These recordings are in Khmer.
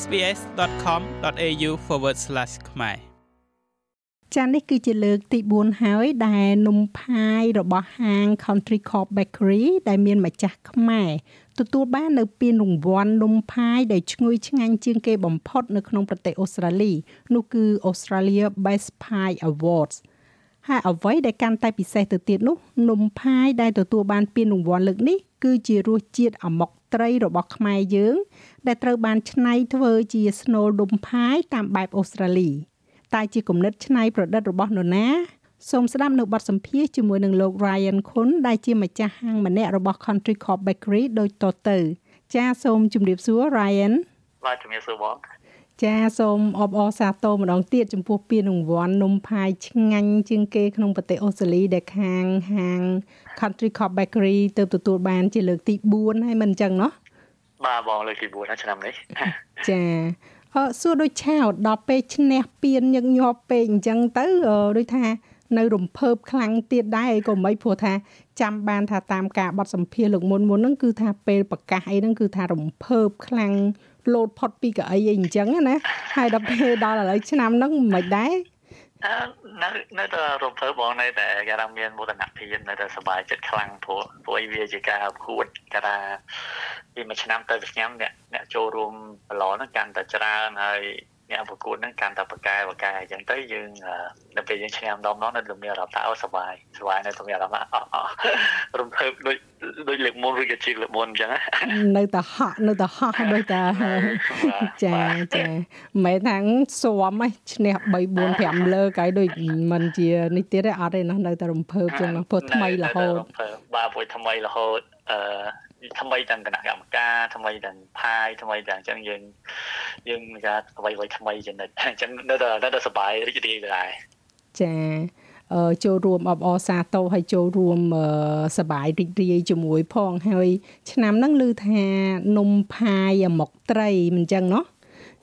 sbs.com.au/ ខ្មែរចានេះគឺជាលើកទី4ហើយដែលនំផាយរបស់ហាង Country Corp Bakery ដែលមានម្ចាស់ខ្មែរទទួលបាននៅពានរង្វាន់នំផាយដែលឈ្ងុយឆ្ងាញ់ជាងគេបំផុតនៅក្នុងប្រទេសអូស្ត្រាលីនោះគឺ Australia Best Pie Awards ហើយអ្វីដែលកាន់តែពិសេសទៅទៀតនោះនំផាយដែលទទួលបានពានរង្វាន់លើកនេះគឺជារសជាតិអាម៉ុក ត្រីរបស់ខ្មែរយើង ដែលត្រូវបានច្នៃធ្វើជាស្នូលនំផាយតាមបែបអូស្ត្រាលីតែជាគំនិតច្នៃប្រឌិតរបស់នរណាសូមស្ដាប់នៅបទសម្ភាសជាមួយនឹងលោក Ryan Khun ដែលជាម្ចាស់ហាងម្នាក់របស់ Country Corp Bakery ដូចតទៅ ចាសូមជម្រាបសួរ Ryan បាទជំរាបសួរបង ចាសូមអបអរសាទរម្ដងទៀតចំពោះពានរង្វាន់នំផាយឆ្ងាញ់ជាងគេក្នុងប្រទេសអូស្ត្រាលីដែលខាងហាង Country Cup Bakery ទៅទទួលបានជាលើកទី4ហើយមិនអញ្ចឹងណោះបាទបងលើកទី4ឆ្នាំនេះចាអឺសួរដូចឆោតដល់ពេលឈ្នះពានញឹកញាប់ពេកអញ្ចឹងទៅដូចថានៅរំភើបខ្លាំងទៀតដែរអីក៏មិនព្រោះថាចាំបានថាតាមការបတ်សម្ភារលោកមុនមុនហ្នឹងគឺថាពេលប្រកាសអីហ្នឹងគឺថារំភើបខ្លាំង លោតផុតពីកៅអីអីអញ្ចឹងណាហើយដល់ពេលដល់ឥឡូវឆ្នាំហ្នឹងមិនដែរនៅនៅតែរំភើបបងនៅតែគេថាមានមោទនភាពនៅតែសប្បាយចិត្តខ្លាំងព្រោះព្រោះវាជាការប្រកួតគេថាពីមួយឆ្នាំទៅឆ្នាំអ្នកអ្នកចូលរួមប្រឡងហ្នឹងកាន់តែច្រើនហើយ អ្នកប្រកួតហ្នឹងកាន់តែបកែបកែអញ្ចឹងទៅយើងដល់ពេលយើងឈ្នះម្ដងម្ដងនៅតែមានអារម្មណ៍ថាអូសប្បាយសប្បាយនៅតែមានអារម្មណ៍អអរំភើបដូចដូចលើកមុនឬក៏ជាលើកមុនអញ្ចឹងនៅតែហក់នៅតែហក់ដូចតែចាចាមិនថាស៊ាំហ៎ឈ្នះ3 4 5លើកហើយដូចមិនជានេះទៀតទេអត់ទេណានៅតែរំភើបចឹងណាព្រោះថ្មីរហូតបាទព្រោះថ្មីរហូត អឺថ្មីទាំងគណៈកម្មការថ្មីទាំងផាយថ្មីទាំងអញ្ចឹងយើងយើងនិយាយអ្វីអ្វីថ្មីចំណិតអញ្ចឹងនៅតែនៅតែសប្បាយរីករាយដែរចាចូលរួមអបអរសាទរហើយចូលរួមសបាយរីករាយជាមួយផងហើយឆ្នាំហ្នឹងឮថានំផាយអាម៉ុកត្រីមិនចឹងណោះ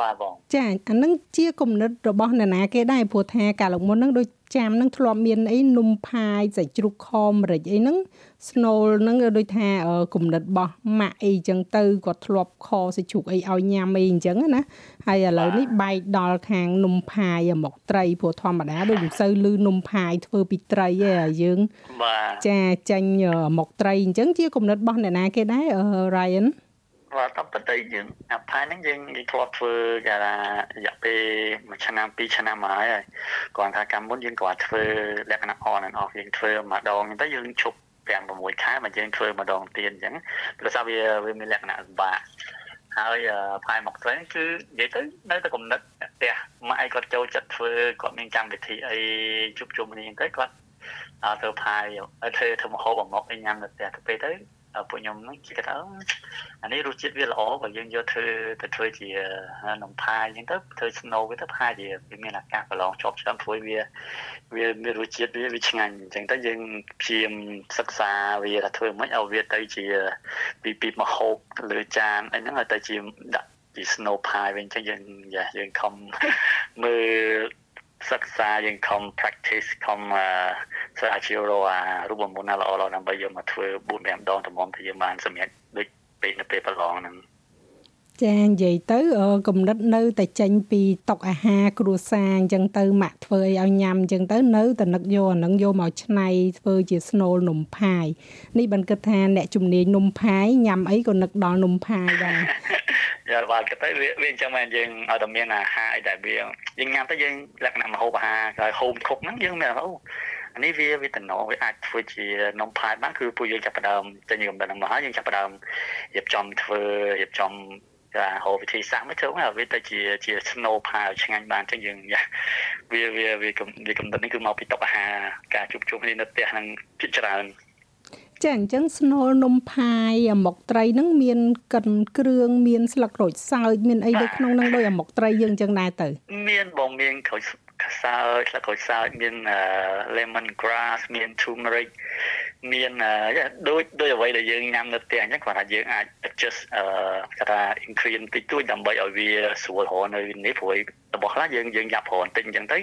បាទបងចាអាហ្នឹងជាគំនិតរបស់អ្នកណាគេដែរព្រោះថាកាលលោកមុនហ្នឹងដូចចាំនឹងធ្លាប់មានអីនំផាយសាច់ជ្រូកខម្រេចអីហ្នឹងស្នូលហ្នឹងដូចថាគំនិតរបស់ម៉ាក់អីចឹងទៅគាត់ធ្លាប់ខសាច់ជ្រូកអីឲ្យញ៉ាំអីអញ្ចឹងណាហើយឥឡូវនេះបែកដល់ខាងនំផាយមកត្រីព្រោះធម្មតាដូចមិនសូវលឺនំផាយធ្វើពីត្រីទេយើងចាចាញ់មកត្រីអញ្ចឹងជាគំនិតរបស់អ្នកណាគេដែរ Ryan បាទ តាមពិតទៅយើងអាផាយហ្នឹងយើងយើងធ្លាប់ធ្វើគេថារយៈពេលមួយឆ្នាំពីរឆ្នាំមកហើយគាត់ថាកម្មមុនយើងគាត់ធ្វើលក្ខណៈ on and off យើងធ្វើម្ដងទៅយើងឈប់5 6ខែមកយើងធ្វើម្ដងទៀតអញ្ចឹងព្រោះថាវាវាមានលក្ខណៈលំបាកហើយផាយមកត្រេនគឺនិយាយទៅនៅតែគំនិតផ្ទះម៉ាក់ឯងគាត់ចូលចិត្តធ្វើគាត់មានកម្មវិធីអីជួបជុំគ្នាទៅគាត់ធ្វើផាយធ្វើធ្វើម្ហូបអាមកឲ្យញ៉ាំនៅផ្ទះទៅពេលទៅ ពួកខ្ញុំហ្នឹងគេថាអានេះរសជាតិវាល្អបើយើងយកធ្វើទៅធ្វើជានំផាយអញ្ចឹងទៅធ្វើ snow វាទៅផាយជាវាមានអាកាសប្រឡងជាប់ឆ្លងធ្វើវាវាមានរសជាតិវាវាឆ្ងាញ់អញ្ចឹងទៅយើងព្យាយាមសិក្សាវាថាធ្វើមិនឲ្យវាទៅជាពីពីមហូបលើចានអីហ្នឹងឲ្យទៅជាដាក់ជា snow pie វិញអញ្ចឹងយើងយ៉ាយើងខំមើល សិក្សាយើងខំ practice ខំស្រាវជ្រាវរកអារូបមន្តណាល្អៗដើម្បីយកមកធ្វើ4 5ដងតម្រុំទៅយើងបានសម្រាប់ដូចពេលនៅពេលប្រឡងហ្នឹងចានិយាយទៅកំណត់នៅតែចេញពីតុកអាហារគ្រួសារអញ្ចឹងទៅម៉ាក់ធ្វើអីឲ្យញ៉ាំអញ្ចឹងទៅនៅតែនឹកយកអានឹងយកមកឆ្នៃធ្វើជាស្នូលនំផាយនេះបានគិតថាអ្នកជំនាញនំផាយញ៉ាំអីក៏នឹកដល់នំផាយដែរ យ៉ាបាទគិតទៅវាវាអញ្ចឹងមែនយើងឲ្យតែមានអាហារអីដែលវាយើងញ៉ាំទៅយើងលក្ខណៈម្ហូបអាហារហើយហូមខុកហ្នឹងយើងមានអូអានេះវាវាតំណវាអាចធ្វើជានំផាយបានគឺពួកយើងចាប់ផ្ដើមចេញកំណត់មកហើយយើងចាប់ផ្ដើមរៀបចំធ្វើរៀបចំចាហៅវិធីសាស្ត្រមកធ្វើមកវាទៅជាជា snow pie ឆ្ងាញ់បានចឹងយើងវាវាវាវាកំណត់នេះគឺមកពីតុអាហារការជួបជុំគ្នានៅផ្ទះហ្នឹងភាគច្រើន ចាអញ្ចឹងស្នូលនំផាយអាម៉ុកត្រីហ្នឹងមាន កិនគ្រឿងមានស្លឹកក្រូចសើចមានអីនៅក្នុងហ្នឹងដោយអាម៉ុកត្រីយើងអញ្ចឹងដែរទៅមានបងមានក្រូចសើចស្លឹកក្រូចសើចមាន lemon grass មាន turmeric មានដូចដូចអ្វីដែលយើងញ៉ាំនៅផ្ទះអញ្ចឹងគាត់ថាយើងអាច adjust អឺគាត់ថា ingredient តិចតួចដើម្បីឲ្យវាស្រួលរហនៅនេះព្រោះ របស់ខ្លះយើងយើងយ៉ាប់រហបន្តិចអញ្ចឹងទៅ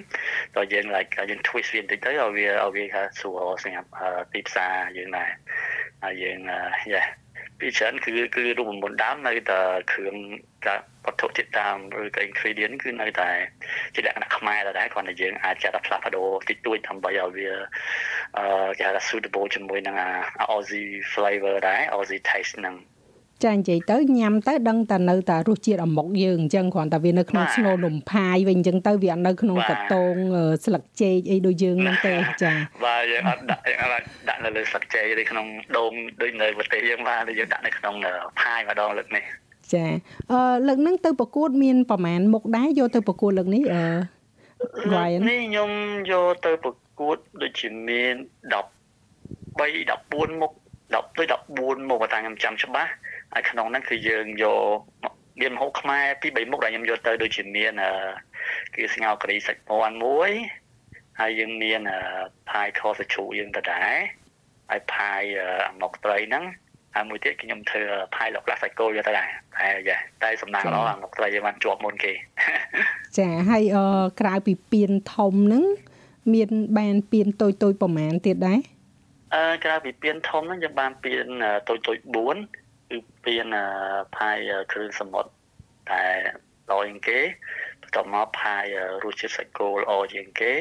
ដល់យើង like យើង twist វាបន្តិចទៅឲ្យវាឲ្យវាថាស្រួលសម្រាប់ទីផ្សារយើងដែរហើយយើងយ៉ាពីច្រើនគឺគឺរូបមន្តដើមនៅតែគ្រឿងកាវត្ថុធាតុដើមឬក៏ ingredient គឺនៅតែជាលក្ខណៈខ្មែរដែរគ្រាន់តែយើងអាចចាត់ផ្លាស់ប្ដូរតិចតួចដើម្បីឲ្យវាអឺគេហៅថា suitable ជាមួយនឹងអា Aussie flavor ដែរ Aussie taste ហ្នឹង ចានិយាយទៅញ៉ាំទៅដឹងតែនៅតែរសជាតិអាម៉ុកយើងអញ្ចឹងគ្រាន់តែវានៅក្នុងស្នូលនំផាយវិញអញ្ចឹងទៅវាអត់នៅក្នុងកាតងស្លឹកចេកអីដូចយើងហ្នឹងទេចាបាទយើងអត់ដាក់យើងអត់ដាក់នៅលើស្លឹកចេកឬក្នុងដូងដូចនៅប្រទេសយើងបាទយើងដាក់នៅក្នុងផាយម្ដងលើកនេះចាអឺលើកហ្នឹងទៅប្រកួត មានប្រហែលមុខដែរយកទៅប្រកួតលើកនេះអឺ Ryan នេះខ្ញុំយកទៅប្រកួតដូចជាមាន13 14មុខ10ទៅ14មុខតែខ្ញុំចាំច្បាស់ ហើយក្នុងហ្នឹងគឺយើងយកមានម្ហូបខ្មែរពី3មុខដែលខ្ញុំយកទៅដូចជាមានគឺស្ងោរការីសាច់មាន់មួយហើយយើងមានផាយខសាច់ជ្រូកយើងទៅដែរហើយផាយអាម៉ុកត្រីហ្នឹងហើយមួយទៀតខ្ញុំធ្វើផាយលោកឡាសាច់គោយកទៅដែរតែយ៉ាតែសំណាងល្អអាម៉ុកត្រីយើងបានជាប់មុនគេចាហើយក្រៅពីពៀនធំហ្នឹងមានបានពៀនតូចតូចប្រមាណទៀតដែរអឺក្រៅពីពៀនធំហ្នឹងយើងបានពៀនតូចតូច4 គឺពៀនផាយគ្រឿងសមុទ្រតែល្អជាងគេបន្ទាប់មកផាយរសជាតិសាច់គោល្អជាងគេ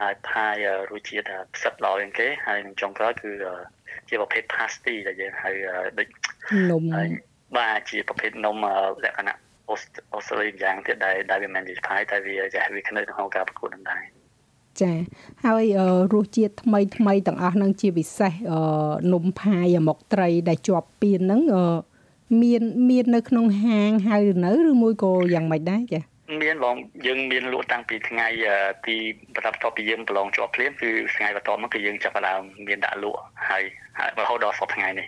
ហើយផាយរសជាតិផ្សិតល្អជាងគេហើយនឹងចុងក្រោយគឺជាប្រភេទ pasty ដែលយើងហៅដូចនំបាទជាប្រភេទនំលក្ខណៈអូស្ត្រាលីយ៉ាងទៀតដែលដែលវាមិនជាផាយតែវាចាស់វានៅក្នុងការប្រកួតនឹងដែរ ចាហើយរសជាតិថ្មីថ្មីទាំងអស់ហ្នឹងជាពិសេសនំផាយអាម៉ុកត្រីដែលជាប់ពៀនហ្នឹងមានមាននៅក្នុងហាងហៅនៅឬមួយក៏យ៉ាងម៉េចដែរចាមានបងយើងមានលក់តាំងពីថ្ងៃទីបន្ទាប់បន្ទាប់ពីយើងប្រឡងជាប់ភ្លាមគឺថ្ងៃបន្ទាប់មកគឺយើងចាប់ផ្ដើមមានដាក់លក់ហើយរហូតដល់សប្តាហ៍ថ្ងៃនេះ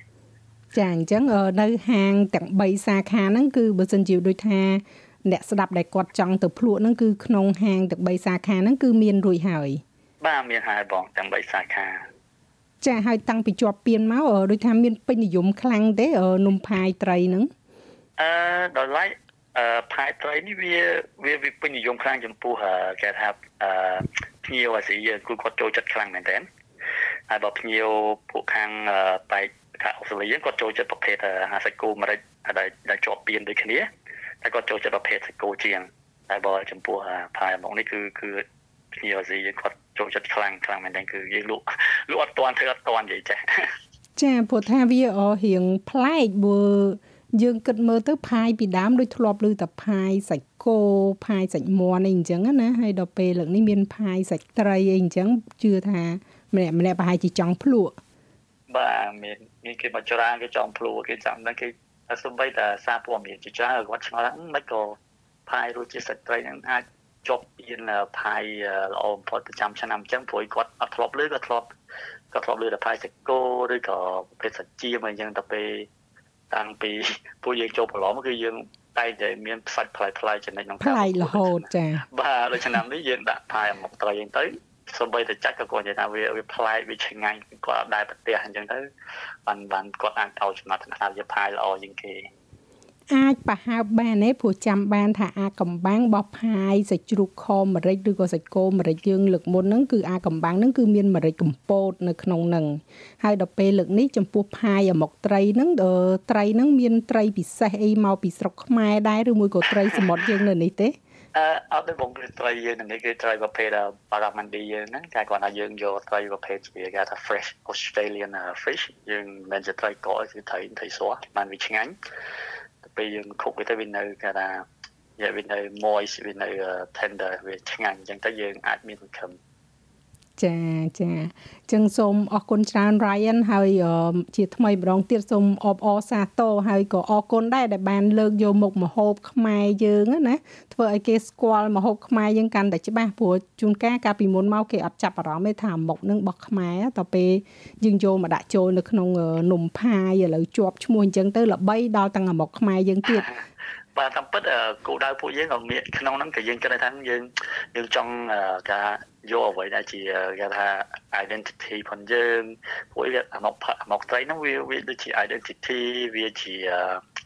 ចាអញ្ចឹងនៅហាងទាំង3សាខាហ្នឹងគឺបើសិនជាដូចថា អ្នកស្ដាប់ដែលគាត់ចង់ទៅភ្លក់ហ្នឹងគឺក្នុងហាងទាំង3សាខាហ្នឹងគឺមានរួចហើយបាទមានហើយបងទាំង3សាខាចាហើយតាំងពីជាប់ពៀនមកដូចថាមានពេញនិយមខ្លាំងទេនំផាយត្រីហ្នឹងអឺដល់ឡៃអឺផាយត្រីនេះវាវាវាពេញនិយមខ្លាំងចំពោះគេថាអឺភ្ញៀវអាស៊ីយើងគឺគាត់ចូលចិត្តខ្លាំងមែនតើហើយបើភ្ញៀវពួកខាងបែកថាអូស្ត្រាលីគាត់ចូលចិត្តប្រភេទអាសាច់គោម្រេចដែលជាប់ពៀនដូចគ្នា តែគាត់ចូលចិត្តប្រភេទសាច់គោជាងតែបើចំពោះផាយមកនេះគឺគឺភ្ញៀវអាស៊ីយើងគាត់ចូលចិត្តខ្លាំងខ្លាំងមែនតើគឺយើងលក់លក់អត់តាន់ធ្វើអត់តាន់និយាយចេះចាព្រោះថាវាអរៀងប្លែកបើយើងគិតមើលទៅផាយពីដើមដូចធ្លាប់ឮតែផាយសាច់គោផាយសាច់មាន់អីអញ្ចឹងណាហើយដល់ពេលលើកនេះមានផាយសាច់ត្រីអីអញ្ចឹងជឿថាម្នាក់ម្នាក់ប្រហែលជាចង់ភ្លក់បាទមានមានគេមកច្រើនគេចង់ភ្លក់គេចាំដល់គេ សំបីតែសារព័ត៌មានជាច្រើនគាត់ឆ្ងល់ថាមិនក៏ផាយរសជាតិសាច់ត្រីនឹងអាចជាប់ពៀនផាយល្អបំផុតប្រចាំឆ្នាំអញ្ចឹងព្រោះគាត់អត់ធ្លាប់លឺក៏ធ្លាប់ក៏ធ្លាប់លឺតែផាយសាច់គោឬក៏ប្រភេទសាច់ជាមអញ្ចឹងទៅពេលតាំងពីពួកយើងចូលប្រឡំគឺយើងតែតែមានផ្សាច់ផ្លែផ្លែចំណិចក្នុងផ្លែរហូតចាបាទដូចឆ្នាំនេះយើងដាក់ផាយមកត្រីអញ្ចឹងទៅ សូម្បីតែចាច់ក៏គាត់និយាយថាវាវាប្លែកវាឆ្ងាញ់គាត់អត់ដែរប្រទេសអញ្ចឹងទៅបានបានគាត់អាចឲ្យចំណាត់ថ្នាក់វាផាយល្អជាងគេអាចប្រហើបបានទេព្រោះចាំបានថាអាកំបាំងបោះផាយសាច់ជ្រូកខម្រេចឬក៏សាច់គោម្រេចយើងលើកមុនហ្នឹងគឺអាកំបាំងហ្នឹងគឺមានម្រេចកំពតនៅក្នុងហ្នឹងហើយដល់ពេលលើកនេះចំពោះផាយអាមុកត្រីហ្នឹងត្រីហ្នឹងមានត្រីពិសេសអីមកពីស្រុកខ្មែរដែរឬមួយក៏ត្រីសមុទ្រយើងនៅនេះទេ អឺអត់ទេបងគឺត្រីយើងនេះគឺត្រីប្រភេទបារ៉ាម៉ាន់ឌីយើងហ្នឹងតែគាត់ថាយើងយកត្រីប្រភេទជាគេថា fresh Australian fish យើងមិនជាត្រីកកគឺត្រីត្រីសបានវាឆ្ងាញ់ទៅពេលយើងខុកវាទៅវានៅគេថាវានៅ moist វានៅ tender វាឆ្ងាញ់អញ្ចឹងទៅយើងអាចមានសង្ឃឹម ចាចាចឹងសូមអរគុណច្រើន Ryan ហើយជាថ្មីម្ដងទៀតសូមអបអរសាទរហើយក៏អរគុណដែរដែលបានលើកយកមុខម្ហូបខ្មែរយើងណាធ្វើឲ្យគេស្គាល់ម្ហូបខ្មែរយើងកាន់តែច្បាស់ព្រោះជួនកាលកាលពីមុនមកគេអត់ចាប់អារម្មណ៍ទេថាមុខនឹងរបស់ខ្មែរតទៅពេលយើងយកមកដាក់ចូលនៅក្នុងនំផាយឥឡូវជាប់ឈ្មោះអញ្ចឹងទៅល្បីដល់ទាំងមុខខ្មែរយើងទៀត បាទតាមពិតគោលដៅពួកយើងក៏មានក្នុងហ្នឹងក៏យើងគិតថាយើងយើងចង់ការយកអ្វីដែលជាគេថា identity ផងយើងពួកវាអាមកអាមកត្រីហ្នឹងវាវាដូចជា identity វាជា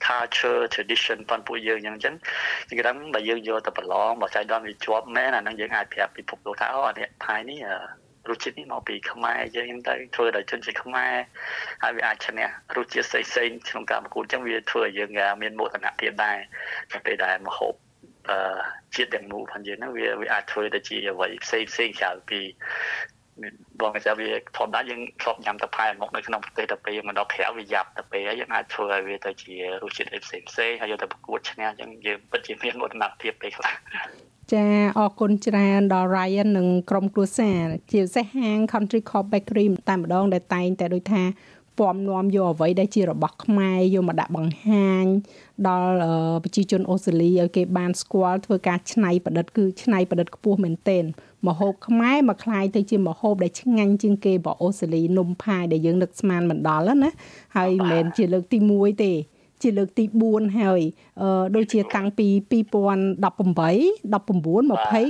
culture tradition ផងពួកយើងអញ្ចឹងជាក្រាំបើយើងយកទៅប្រឡងបើចៃដន្យវាជាប់មែនអាហ្នឹងយើងអាចប្រាប់ពិភពលោកថាអូអានេះផាយនេះ រសជាតិនេះមកពីខ្មែរយើងទៅធ្វើដោយជនជាតិខ្មែរហើយវាអាចឈ្នះរសជាតិផ្សេងៗក្នុងការប្រកួតអញ្ចឹងវាធ្វើឲ្យយើងមានមោទនភាពដែរតែពេលដែលមកហូបអឺជាតិទាំងមូលផងយើងហ្នឹងវាវាអាចធ្វើទៅជាអ្វីផ្សេងផ្សេងក្រៅពីបងថាវាធម្មតាយើងធ្លាប់ញ៉ាំតែផែមកនៅក្នុងប្រទេសទៅពេលមកដល់ក្រៅវាយ៉ាប់ទៅពេលហើយយើងអាចធ្វើឲ្យវាទៅជារសជាតិផ្សេងផ្សេងហើយយកទៅប្រកួតឈ្នះអញ្ចឹងយើងពិតជាមានមោទនភាពពេលខ្លះ ចាអរគុណច្រើនដល់ Ryan និងក្រុមគ្រួសារជាពិសេសហាង Country Corp Bakery តែម្ដងដែលតែងតែដូចថាពំនាំយកអ្វីដែលជារបស់ខ្មែរយកមកដាក់បង្ហាញដល់ប្រជាជនអូស្ត្រាលីឲ្យគេបានស្គាល់ធ្វើការច្នៃប្រឌិតគឺច្នៃប្រឌិតខ្ពស់មែនទែនមហូបខ្មែរមកคล้ายទៅជាមហូបដែលឆ្ងាញ់ជាងគេរបស់អូស្ត្រាលីនំផាយដែលយើងនឹកស្មានមិនដល់ណាហើយមិនមែនជាលើកទី1ទេ ជាលើកទី4ហើយដូចជាតាំងពី2018 19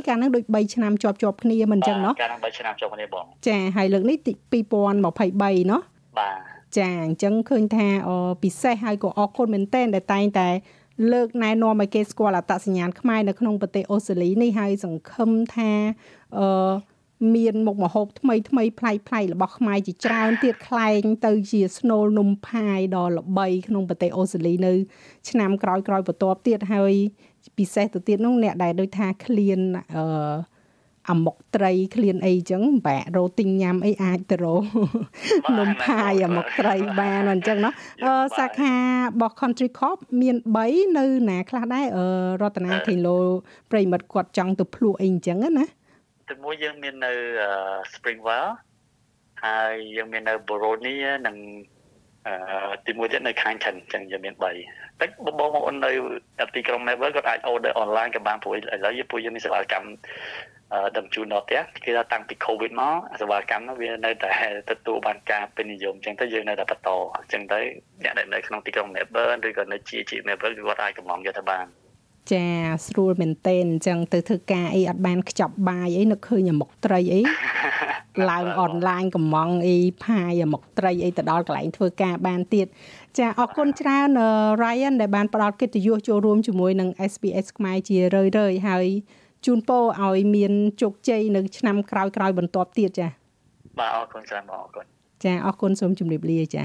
20កាលហ្នឹងដូច3ឆ្នាំជាប់ជាប់គ្នាមិនអញ្ចឹងណោះកាលហ្នឹង3ឆ្នាំជាប់គ្នាបងចាហើយលើកនេះ2023ណោះបាទចាអញ្ចឹងឃើញថាពិសេសហើយក៏អរគុណមែនតើដែលតែងតែលើកណែនាំឲ្យគេស្គាល់អត្តសញ្ញាណខ្មែរនៅក្នុងប្រទេសអូស្ត្រាលីនេះហើយសង្ឃឹមថាអឺ មានមុខម្ហូបថ្មីថ្មីប្លែកប្លែករបស់ខ្មែរជាច្រើនទៀតខ្លែងទៅជាស្នូលនំផាយដ៏ល្បីក្នុងប្រទេសអូស្ត្រាលីនៅ ឆ្នាំក្រោយក្រោយបន្ទាប់ទៀតហើយពិសេសទៅទៀតនោះអ្នកដែលដូចថាឃ្លានអឺអាមុកត្រីឃ្លានអីចឹងបែករោទិញញ៉ាំអីអាចទៅរោនំផាយអាមុកត្រីបានអញ្ចឹងណោះអឺសាខារបស់ Country Corp មាន3នៅណាខ្លះដែរអឺរតនាខេឡូប្រិមិត្តគាត់ចង់ទៅភ្លក់អីអញ្ចឹងណា ទីមួយយើងមាននៅ Springwell ហើយយើងមាននៅ Boronia និងអឺទីមួយទៀតនៅ Kyneton អញ្ចឹងយើងមាន3តែបងប្អូននៅទីក្រុង Melbourne គាត់អាច order online ក៏បានព្រោះឥឡូវយើងពួកយើងមានសេវាកម្មដឹកជូនដល់ផ្ទះគេថាតាំងពី Covid មកសេវាកម្មនោះវានៅតែទទួលបានការពេញនិយមអញ្ចឹងទៅយើងនៅតែបន្តអញ្ចឹងទៅអ្នកដែលនៅក្នុងទីក្រុង Melbourne ឬក៏នៅជាជា Melbourne គឺគាត់អាចកំងយកទៅបាន ចាស្រួលមែនតេនអញ្ចឹងទៅធ្វើការអីអត់បានខ្ចប់បាយអីនឹកឃើញអាមុខត្រីអីឡើងអនឡាញកំងអីផាយអាមុខត្រីអីទៅដល់កន្លែងធ្វើការបានទៀតចាអរគុណច្រើន Ryan ដែលបានផ្ដល់កិត្តិយសចូលរួមជាមួយនឹង SPS ខ្មែរជារឿយៗហើយជូនពរឲ្យមានជោគជ័យនៅឆ្នាំក្រោយៗបន្ទាប់ទៀតចាបាទអរគុណច្រើនបងអរគុណចាអរគុណសូមជម្រាបលាចា